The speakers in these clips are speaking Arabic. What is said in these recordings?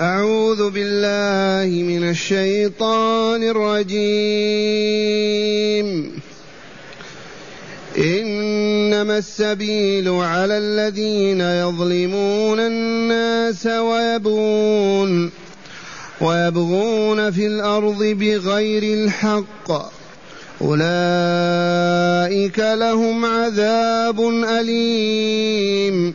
أعوذ بالله من الشيطان الرجيم. إنما السبيل على الذين يظلمون الناس ويبغون ويبغون في الأرض بغير الحق. أولئك لهم عذاب أليم.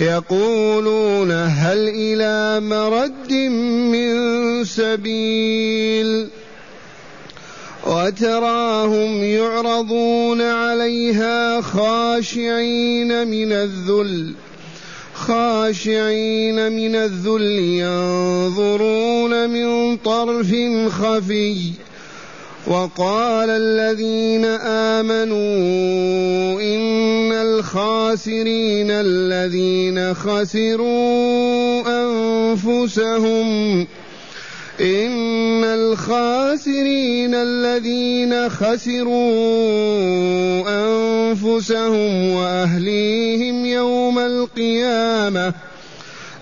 يقولون هل إلى مرد من سبيل وتراهم يعرضون عليها خاشعين من الذل خاشعين من الذل ينظرون من طرف خفي وقال الذين آمنوا إن الخاسرين الذين خسروا أنفسهم إن الخاسرين الذين خسروا أنفسهم وأهليهم يوم القيامة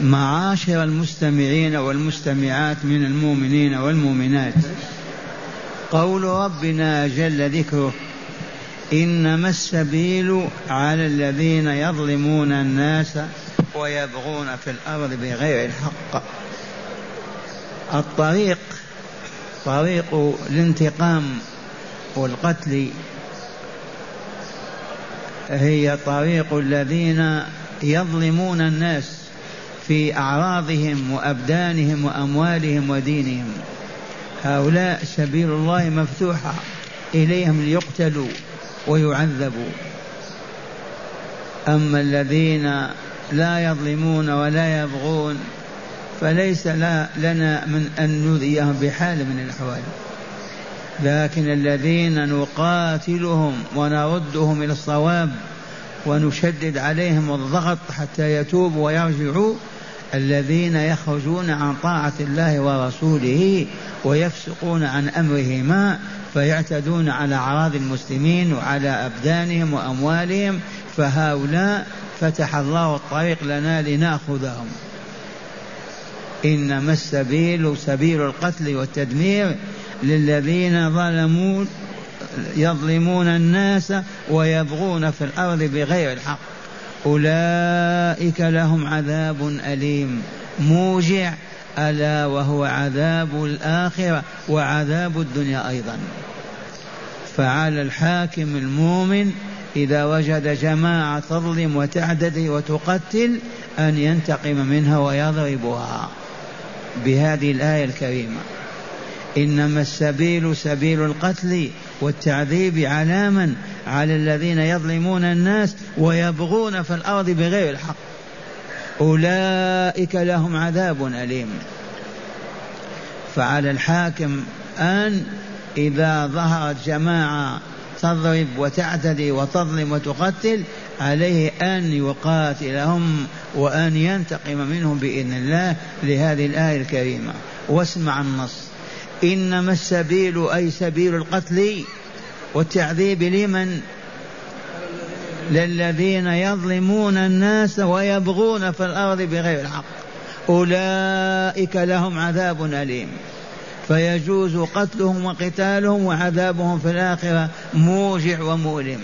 معاشر المستمعين والمستمعات من المؤمنين والمؤمنات. قول ربنا جل ذكره إنما السبيل على الذين يظلمون الناس ويبغون في الأرض بغير الحق. الطريق طريق الانتقام والقتل هي طريق الذين يظلمون الناس. في أعراضهم وأبدانهم وأموالهم ودينهم. هؤلاء سبيل الله مفتوحة إليهم ليقتلوا ويعذبوا. أما الذين لا يظلمون ولا يبغون فليس لنا من أن نؤذيهم بحال من الأحوال. لكن الذين نقاتلهم ونردهم إلى الصواب ونشدد عليهم الضغط حتى يتوبوا ويرجعوا الذين يخرجون عن طاعة الله ورسوله ويفسقون عن أمرهما فيعتدون على أعراض المسلمين وعلى أبدانهم وأموالهم فهؤلاء فتح الله الطريق لنا لنأخذهم. إنما السبيل سبيل القتل والتدمير للذين ظلموا يظلمون الناس ويبغون في الأرض بغير الحق. أولئك لهم عذاب أليم. موجع ألا وهو عذاب الآخرة وعذاب الدنيا أيضا. فعلى الحاكم المؤمن إذا وجد جماعة تظلم وتعتدي وتقتل أن ينتقم منها ويضربها. بهذه الآية الكريمة. إنما السبيل سبيل القتل والتعذيب على من على الذين يظلمون الناس ويبغون في الأرض بغير الحق. أولئك لهم عذاب أليم. فعلى الحاكم أن إذا ظهرت جماعة تضرب وتعتدي وتظلم وتقتل عليه أن يقاتلهم وأن ينتقم منهم بإذن الله لهذه الآية الكريمة. واسمع النص. إنما السبيل أي سبيل القتل والتعذيب لمن؟ للذين يظلمون الناس ويبغون في الأرض بغير الحق. أولئك لهم عذاب أليم. فيجوز قتلهم وقتالهم وعذابهم في الآخرة موجع ومؤلم.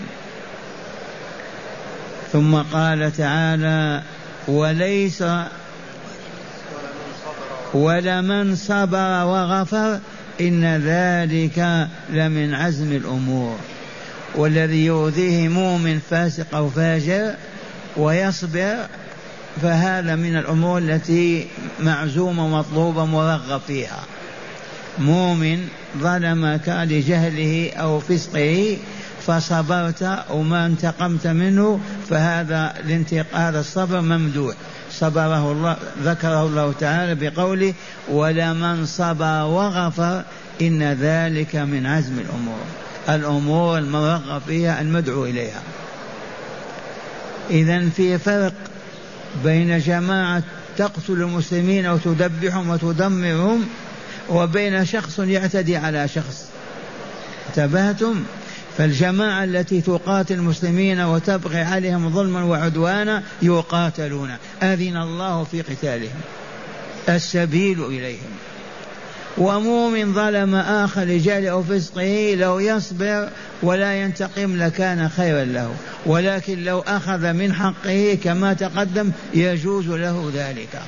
ثم قال تعالى وليس ولمن صبر وغفر إن ذلك لمن عزم الأمور. والذي يؤذيه مؤمن فاسق أو فاجر ويصبر فهذا من الأمور التي معزومة مطلوبة مرغب فيها. مؤمن ظلمك لجهله أو فسقه فصبرت وما انتقمت منه فهذا هذا الصبر ممدوح. صبره الله ذكره الله تعالى بقوله ولمن صبر وغفر إن ذلك من عزم الأمور. الأمور المرغب فيها المدعو إليها. إذا في فرق بين جماعة تقتل المسلمين أو تذبحهم وتدمرهم وبين شخص يعتدي على شخص. انتبهتم؟ فالجماعة التي تقاتل المسلمين وتبغي عليهم ظلما وعدوانا يقاتلون. أذن الله في قتالهم. السبيل إليهم. ومؤمن ظلم آخر لجهل أو فسقه لو يصبر ولا ينتقم لكان خيرا له. ولكن لو أخذ من حقه كما تقدم يجوز له ذلك.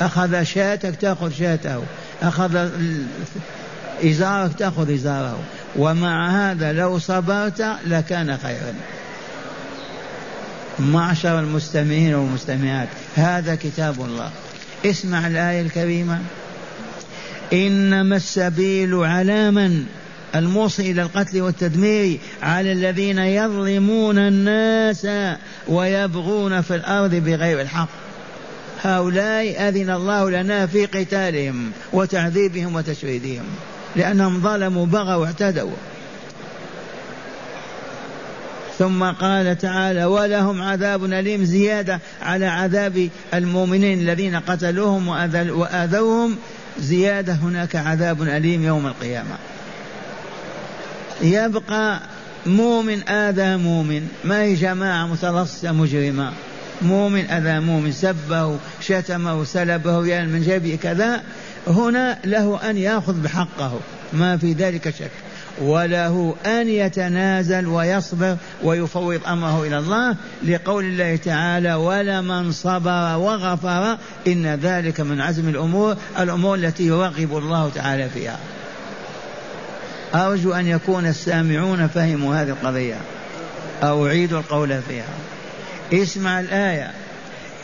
أخذ شاتك تأخذ شاته. أخذ إزارك تأخذ إزاره. ومع هذا لو صبرت لكان خيرا. معشر المستمعين والمستمعات هذا كتاب الله. اسمع الآية الكريمة. إنما السبيل على من؟ الموصي إلى القتل والتدمير على الذين يظلمون الناس ويبغون في الأرض بغير الحق. هؤلاء أذن الله لنا في قتالهم وتعذيبهم وتشريدهم لأنهم ظلموا بغوا واعتدوا. ثم قال تعالى ولهم عذاب أليم. زيادة على عذاب المؤمنين الذين قتلوهم وآذوهم. زيادة هناك عذاب أليم يوم القيامة. يبقى مؤمن آذى مؤمن. ما هي جماعة متلصصة مجرمة. مؤمن أذى مؤمن. سبه شتمه سلبه يعني من جيبه كذا. هنا له أن يأخذ بحقه ما في ذلك شك. وله أن يتنازل ويصبر ويفوض أمره إلى الله لقول الله تعالى ولمن صبر وغفر إن ذلك من عزم الأمور. الأمور التي يرغب الله تعالى فيها. أرجو أن يكون السامعون فهموا هذه القضية. أعيد القول فيها. اسمع الآية.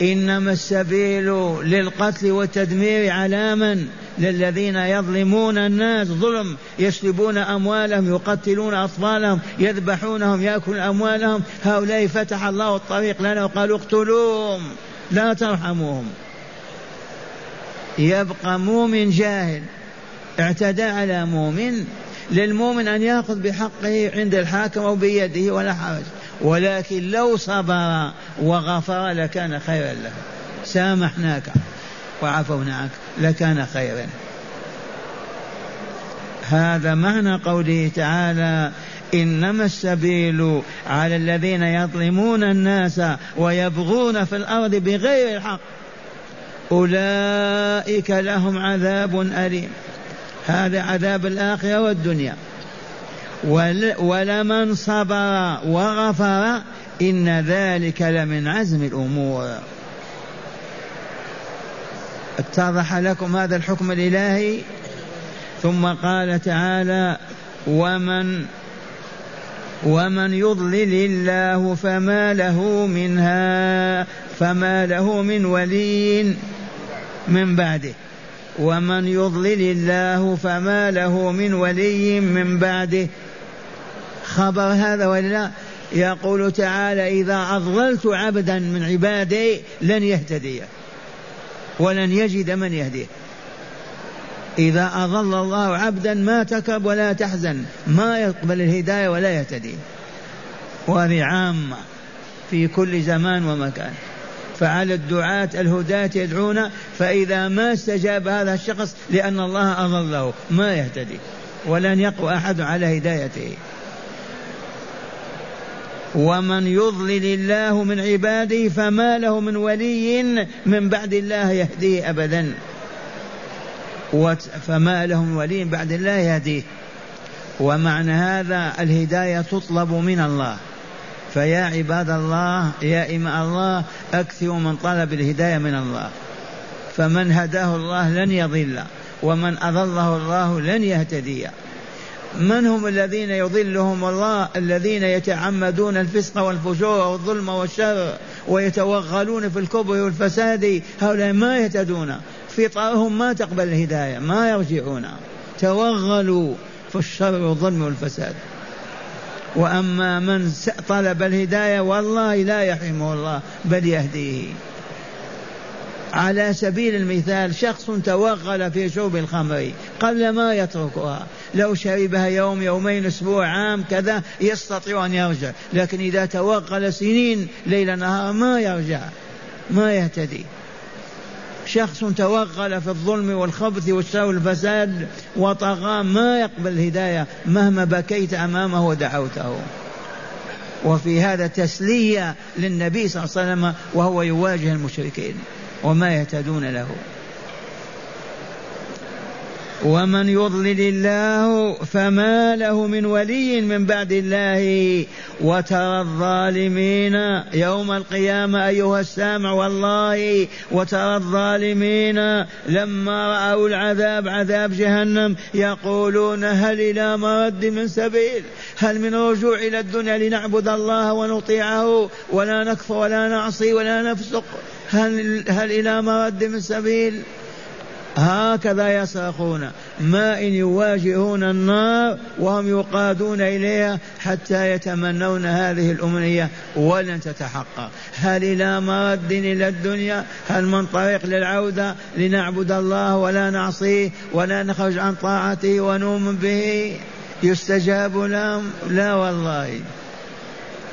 إنما السبيل للقتل والتدمير على من؟ للذين يظلمون الناس ظلم يسلبون أموالهم يقتلون أطفالهم يذبحونهم يأكلون أموالهم. هؤلاء فتح الله الطريق لنا وقالوا اقتلوهم لا ترحموهم. يبقى مؤمن جاهل اعتدى على مؤمن للمؤمن أن يأخذ بحقه عند الحاكم أو بيده ولا حرج. ولكن لو صبر وغفر لكان خيرا له سامحناك وعفونا عنك لكان خيرا. هذا معنى قوله تعالى إنما السبيل على الذين يظلمون الناس ويبغون في الأرض بغير الحق. أولئك لهم عذاب أليم. هذا عذاب الآخرة والدنيا. ولمن صبر وغفر إن ذلك لمن عزم الأمور. اتضح لكم هذا الحكم الإلهي؟ ثم قال تعالى ومن ومن يضلل الله فما له منها فما له من ولي من بعده. ومن يضلل الله فما له من ولي من بعده. خبر هذا ولا يقول تعالى إذا أضللت عبدا من عبادي لن يهتدي ولن يجد من يهديه إذا أضل الله عبدا ما تكب ولا تحزن ما يقبل الهداية ولا يهتدي. وهذه عامة في كل زمان ومكان. فعلى الدعاة الهداة يدعون فإذا ما استجاب هذا الشخص لأن الله أضله ما يهتدي. ولن يقوى أحد على هدايته. ومن يضلل الله من عباده فما له من ولي من بعد الله يهديه أبدا. فما له من ولي بعد الله يهديه ومعنى هذا الهداية تطلب من الله. فيا عباد الله يا إماء الله أكثروا من طلب الهداية من الله. فمن هداه الله لن يضل ومن أضله الله لن يهتدي. من هم الذين يضلهم الله؟ الذين يتعمدون الفسق والفجور والظلم والشر ويتوغلون في الكبر والفساد هؤلاء ما يهتدون. فطرهم ما تقبل الهداية ما يرجعون. توغلوا في الشر والظلم والفساد. وأما من طلب الهداية والله لا يحرمه الله بل يهديه. على سبيل المثال شخص توغل في شرب الخمر قبل ما يتركها. لو شربها يوم يومين أسبوع عام كذا يستطيع أن يرجع. لكن إذا توغل سنين ليل نهار ما يرجع ما يهتدي. شخص توغل في الظلم والخبث والشر والفساد وطغى ما يقبل الهداية مهما بكيت أمامه ودعوته. وفي هذا تسلية للنبي صلى الله عليه وسلم وهو يواجه المشركين. وما يهتدون له. ومن يضلل الله فما له من ولي من بعد الله وترى الظالمين يوم القيامة أيها السامع والله وترى الظالمين لما رأوا العذاب عذاب جهنم يقولون هل إلى مرد من سبيل؟ هل من رجوع إلى الدنيا لنعبد الله ونطيعه ولا نكفر ولا نعصي ولا نفسق؟ هل, هل إلى مرد من سبيل؟ هكذا يصرخون ما إن يواجهون النار وهم يقادون إليها حتى يتمنون هذه الأمنية ولن تتحقق. هل إلى مرد إلى الدنيا؟ هل من طريق للعودة لنعبد الله ولا نعصيه ولا نخرج عن طاعته ونؤمن به؟ يستجاب لهم؟ لا والله.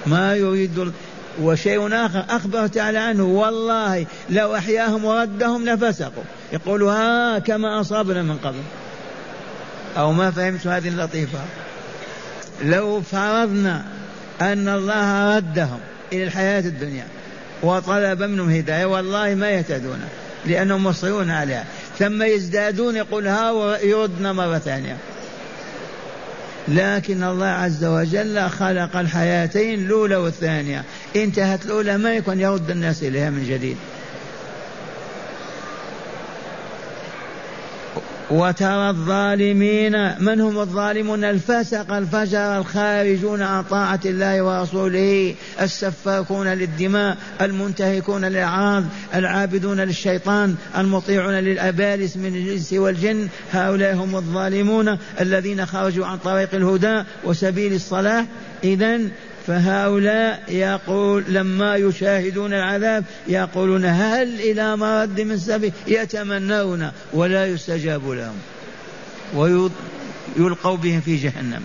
ما يريد وشيء آخر أخبر تعالى عنه. والله لو أحياهم وردهم لفسقوا. يقول ها كما أصابنا من قبل. أو ما فهمت هذه اللطيفة. لو فرضنا أن الله ردهم إلى الحياة الدنيا وطلب منهم هداية والله ما يهتدون لأنهم مصرون عليها. ثم يزدادون يقول ها يردنا مرة ثانية. لكن الله عز وجل خلق الحياتين الأولى والثانية. انتهت الأولى ما يكون يرد الناس إليها من جديد. وترى الظالمين من هم الظالمون؟ الفسق الفجر الخارجون عن طاعة الله ورسوله السفاكون للدماء المنتهكون للأعراض العابدون للشيطان المطيعون للأبالس من الجنس والجن. هؤلاء هم الظالمون الذين خرجوا عن طريق الهدى وسبيل الصلاح. إذا فهؤلاء يقول لما يشاهدون العذاب يقولون هل إلى مرد من سبيل يتمنون ولا يستجاب لهم ويلقوا بهم في جهنم.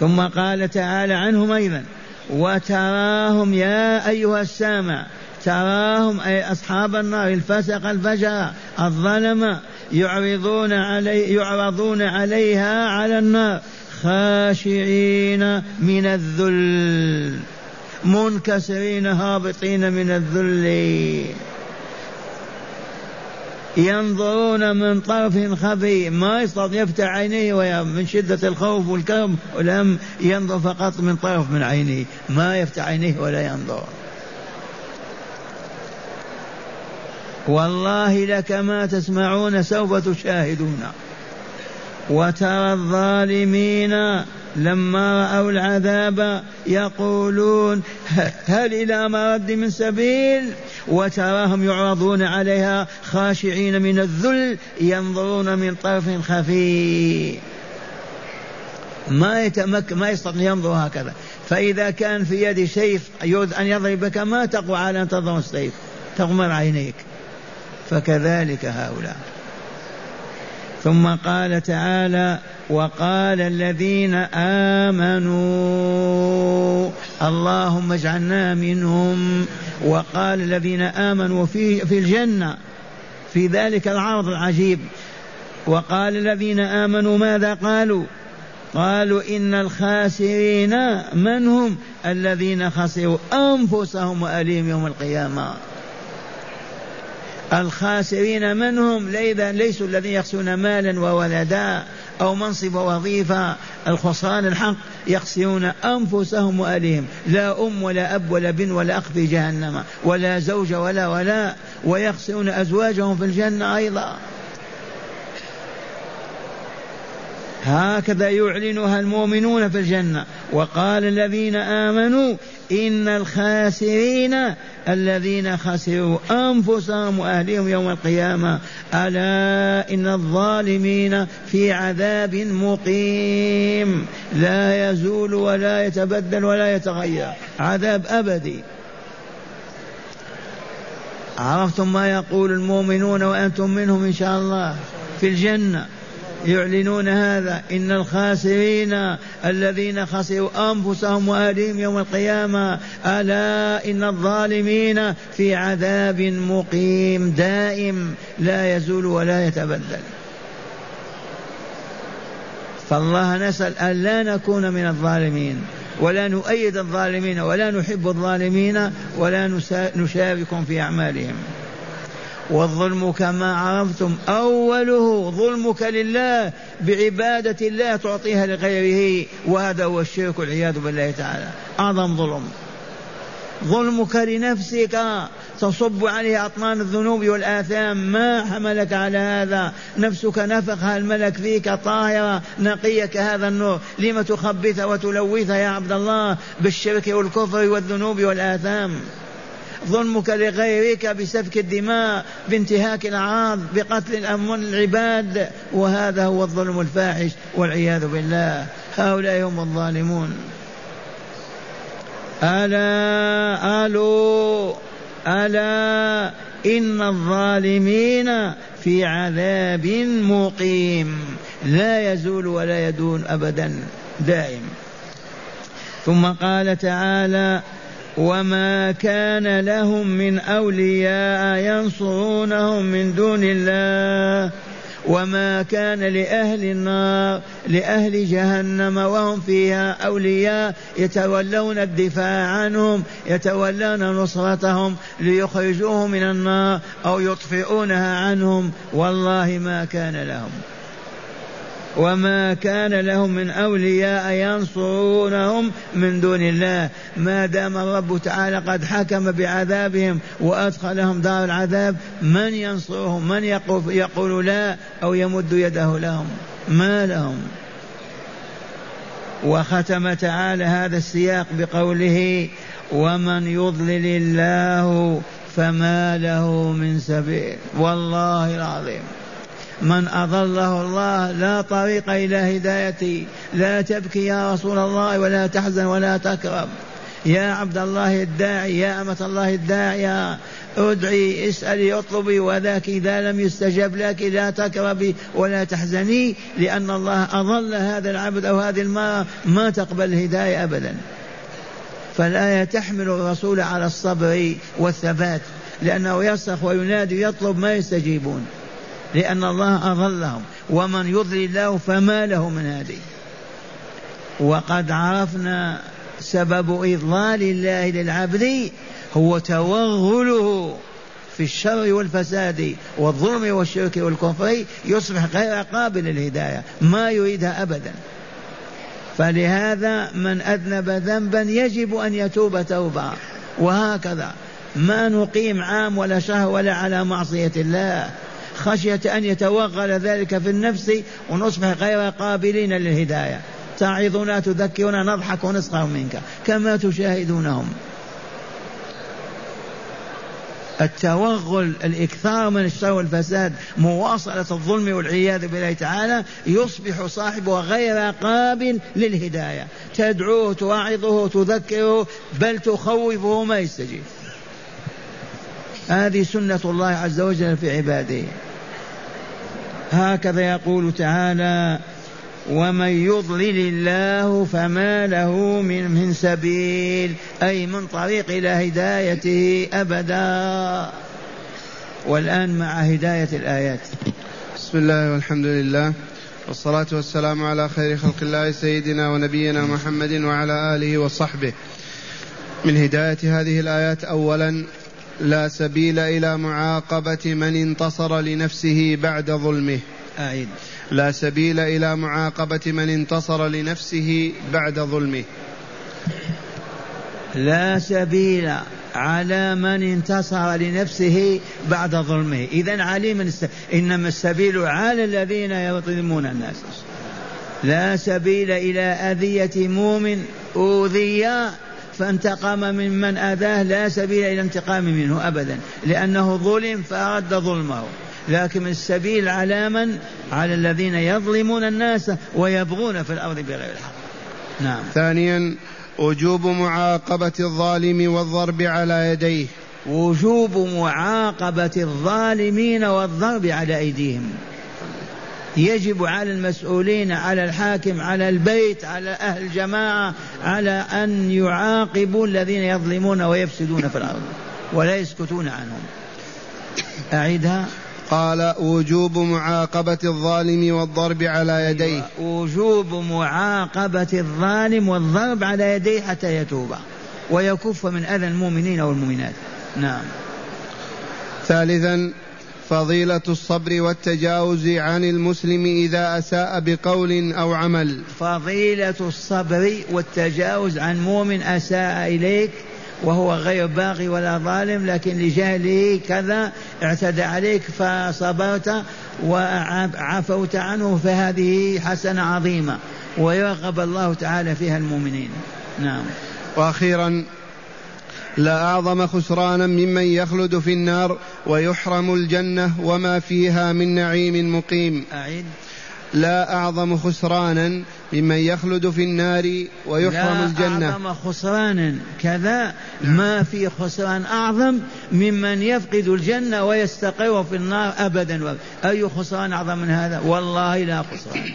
ثم قال تعالى عنهم أيضا وتراهم يا أيها السامع تراهم أي أصحاب النار الفسق الفجر الظلم يعرضون علي يعرضون عليها على النار. خاشعين من الذل منكسرين هابطين من الذل. ينظرون من طرف خفي ما يستطيع يفتح عينيه من شدة الخوف والكرب والهم ينظر فقط من طرف من عينيه ما يفتح عينيه ولا ينظر. والله لك ما تسمعون سوف تشاهدون. وترى الظالمين لما رأوا العذاب يقولون هل إلى مرد من سبيل؟ وتراهم يعرضون عليها خاشعين من الذل ينظرون من طرف خفي ما يتمكن ما يستطيع ينظر هكذا. فإذا كان في يد سيف يريد أن يضربك ما تقوى على أن تضع السيف تغمر عينيك. فكذلك هؤلاء. ثم قال تعالى وقال الذين آمنوا اللهم اجعلنا منهم وقال الذين آمنوا في في الجنة في ذلك العرض العجيب وقال الذين آمنوا ماذا قالوا قالوا إن الخاسرين من هم الذين خسروا أنفسهم واليهم يوم القيامة الخاسرين من هم ليسوا الذين يخسرون مالا وولدا أو منصب ووظيفة. الخسران الحق يخسرون أنفسهم وأهلهم لا أم ولا أب ولا بن ولا أخ في جهنم ولا زوج ولا ولا ويخسرون أزواجهم في الجنة أيضا. هكذا يعلنها المؤمنون في الجنة. وقال الذين آمنوا إن الخاسرين الذين خسروا أنفسهم وأهلهم يوم القيامة ألا إن الظالمين في عذاب مقيم. لا يزول ولا يتبدل ولا يتغير. عذاب أبدي. عرفتم ما يقول المؤمنون وأنتم منهم إن شاء الله في الجنة. يعلنون هذا. إن الخاسرين الذين خسروا أنفسهم وأهلهم يوم القيامة ألا إن الظالمين في عذاب مقيم دائم لا يزول ولا يتبدل. فالله نسأل أن لا نكون من الظالمين ولا نؤيد الظالمين ولا نحب الظالمين ولا نشاركهم في أعمالهم. والظلم كما عرفتم أوله ظلمك لله بعبادة الله تعطيها لغيره وهذا هو الشرك والعياذ بالله تعالى. أعظم ظلم. ظلمك لنفسك تصب عليه أطنان الذنوب والآثام. ما حملك على هذا؟ نفسك نفخها الملك فيك طاهرة نقية كهذا النور؟ لم تخبث وتلوث يا عبد الله بالشرك والكفر والذنوب والآثام؟ ظلمك لغيرك بسفك الدماء بانتهاك الأعراض بقتل الأموال العباد. وهذا هو الظلم الفاحش والعياذ بالله. هؤلاء هم الظالمون. ألا ألو ألا إن الظالمين في عذاب مقيم. لا يزول ولا يدون أبدا دائم. ثم قال تعالى وما كان لهم من اولياء ينصرونهم من دون الله وما كان لاهل النار لاهل جهنم وهم فيها اولياء يتولون الدفاع عنهم يتولون نصرتهم ليخرجوهم من النار أو يطفئونها عنهم. والله ما كان لهم. وما كان لهم من أولياء ينصرونهم من دون الله. ما دام الرب تعالى قد حكم بعذابهم وأدخلهم دار العذاب من ينصرهم؟ من يقول لا أو يمد يده لهم؟ ما لهم. وختم تعالى هذا السياق بقوله ومن يضلل الله فما له من سبيل. والله العظيم. من أضله الله لا طريق إلى هدايته لا تبكي يا رسول الله ولا تحزن ولا تكرم. يا عبد الله الداعي يا أمة الله الداعية ادعي اسألي اطلبي وذاك إذا لم يستجب لك لا تكربي ولا تحزني لأن الله أضل هذا العبد أو هذه المرأة ما تقبل الهداية أبدا. فالآية تحمل الرسول على الصبر والثبات لأنه يصرخ وينادي ويطلب ما يستجيبون. لأن الله أضلهم ومن يضلل الله فما له من هادي. وقد عرفنا سبب إضلال الله للعبد هو توغله في الشر والفساد والظلم والشرك والكفر يصبح غير قابل للهداية ما يريدها أبدا. فلهذا من أذنب ذنبا يجب أن يتوب توبة. وهكذا ما نقيم عام ولا شهر ولا على معصية الله. خشية أن يتوغل ذلك في النفس ونصبح غير قابلين للهداية. تعظنا تذكرنا نضحك ونسخر منك كما تشاهدونهم. التوغل الإكثار من الشر والفساد مواصلة الظلم والعياذ بالله تعالى يصبح صاحبه غير قابل للهداية. تدعوه توعظه تذكره بل تخوفه ما يستجيب. هذه سنة الله عز وجل في عباده. هكذا يقول تعالى ومن يضلل الله فما له من من سبيل أي من طريق إلى هدايته أبدا. والآن مع هداية الآيات. بسم الله والحمد لله والصلاة والسلام على خير خلق الله سيدنا ونبينا محمد وعلى آله وصحبه. من هداية هذه الآيات أولا لا سبيل إلى معاقبة من انتصر لنفسه بعد ظلمه. أعيد لا سبيل إلى معاقبة من انتصر لنفسه بعد ظلمه. لا سبيل على من انتصر لنفسه بعد ظلمه. إذا علي من الس... إنما السبيل على الذين يظلمون الناس. لا سبيل إلى أذية مؤمن أوذي فانتقم ممن أذاه لا سبيل إلى انتقام منه أبدا لأنه ظلم فأرد ظلمه. لكن السبيل على من على الذين يظلمون الناس ويبغون في الأرض بغير الحق. نعم. ثانيا وجوب معاقبة الظالم والضرب على يديه. وجوب معاقبة الظالمين والضرب على أيديهم. يجب على المسؤولين على الحاكم على البيت على أهل الجماعة على أن يعاقبوا الذين يظلمون ويفسدون في الأرض ولا يسكتون عنهم. أعيدها. قال وجوب معاقبة الظالم والضرب على يديه. وجوب معاقبة الظالم والضرب على يديه حتى يتوب ويكف من أذى المؤمنين والمؤمنات. نعم. ثالثا فضيلة الصبر والتجاوز عن المسلم إذا أساء بقول أو عمل. فضيلة الصبر والتجاوز عن مؤمن أساء إليك وهو غير باغي ولا ظالم لكن لجهله كذا اعتدى عليك فصبرت وعفوت عنه فهذه حسنة عظيمة. ويرغب الله تعالى فيها المؤمنين. نعم. وأخيرا لا أعظم خسرانا ممن يخلد في النار ويحرم الجنة وما فيها من نعيم مقيم. أعيد. لا أعظم خسرانا ممن يخلد في النار ويحرم لا الجنة. أعظم خسرانا كذا. ما في خسران أعظم ممن يفقد الجنة ويستقر في النار أبدا. أي خسران أعظم من هذا؟ والله لا خسران.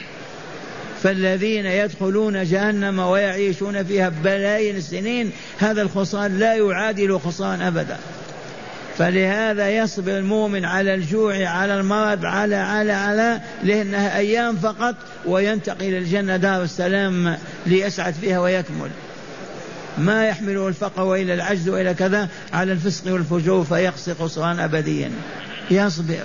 فالذين يدخلون جهنم ويعيشون فيها بلايين السنين هذا الخسران لا يعادل خسران أبدا. فلهذا يصبر المؤمن على الجوع على المرض على على على لأنها أيام فقط وينتقل الجنة دار السلام ليسعد فيها ويكمل. ما يحمله الفقر وإلى العجز وإلى كذا على الفسق والفجور فيخسر خسران أبديا. يصبر.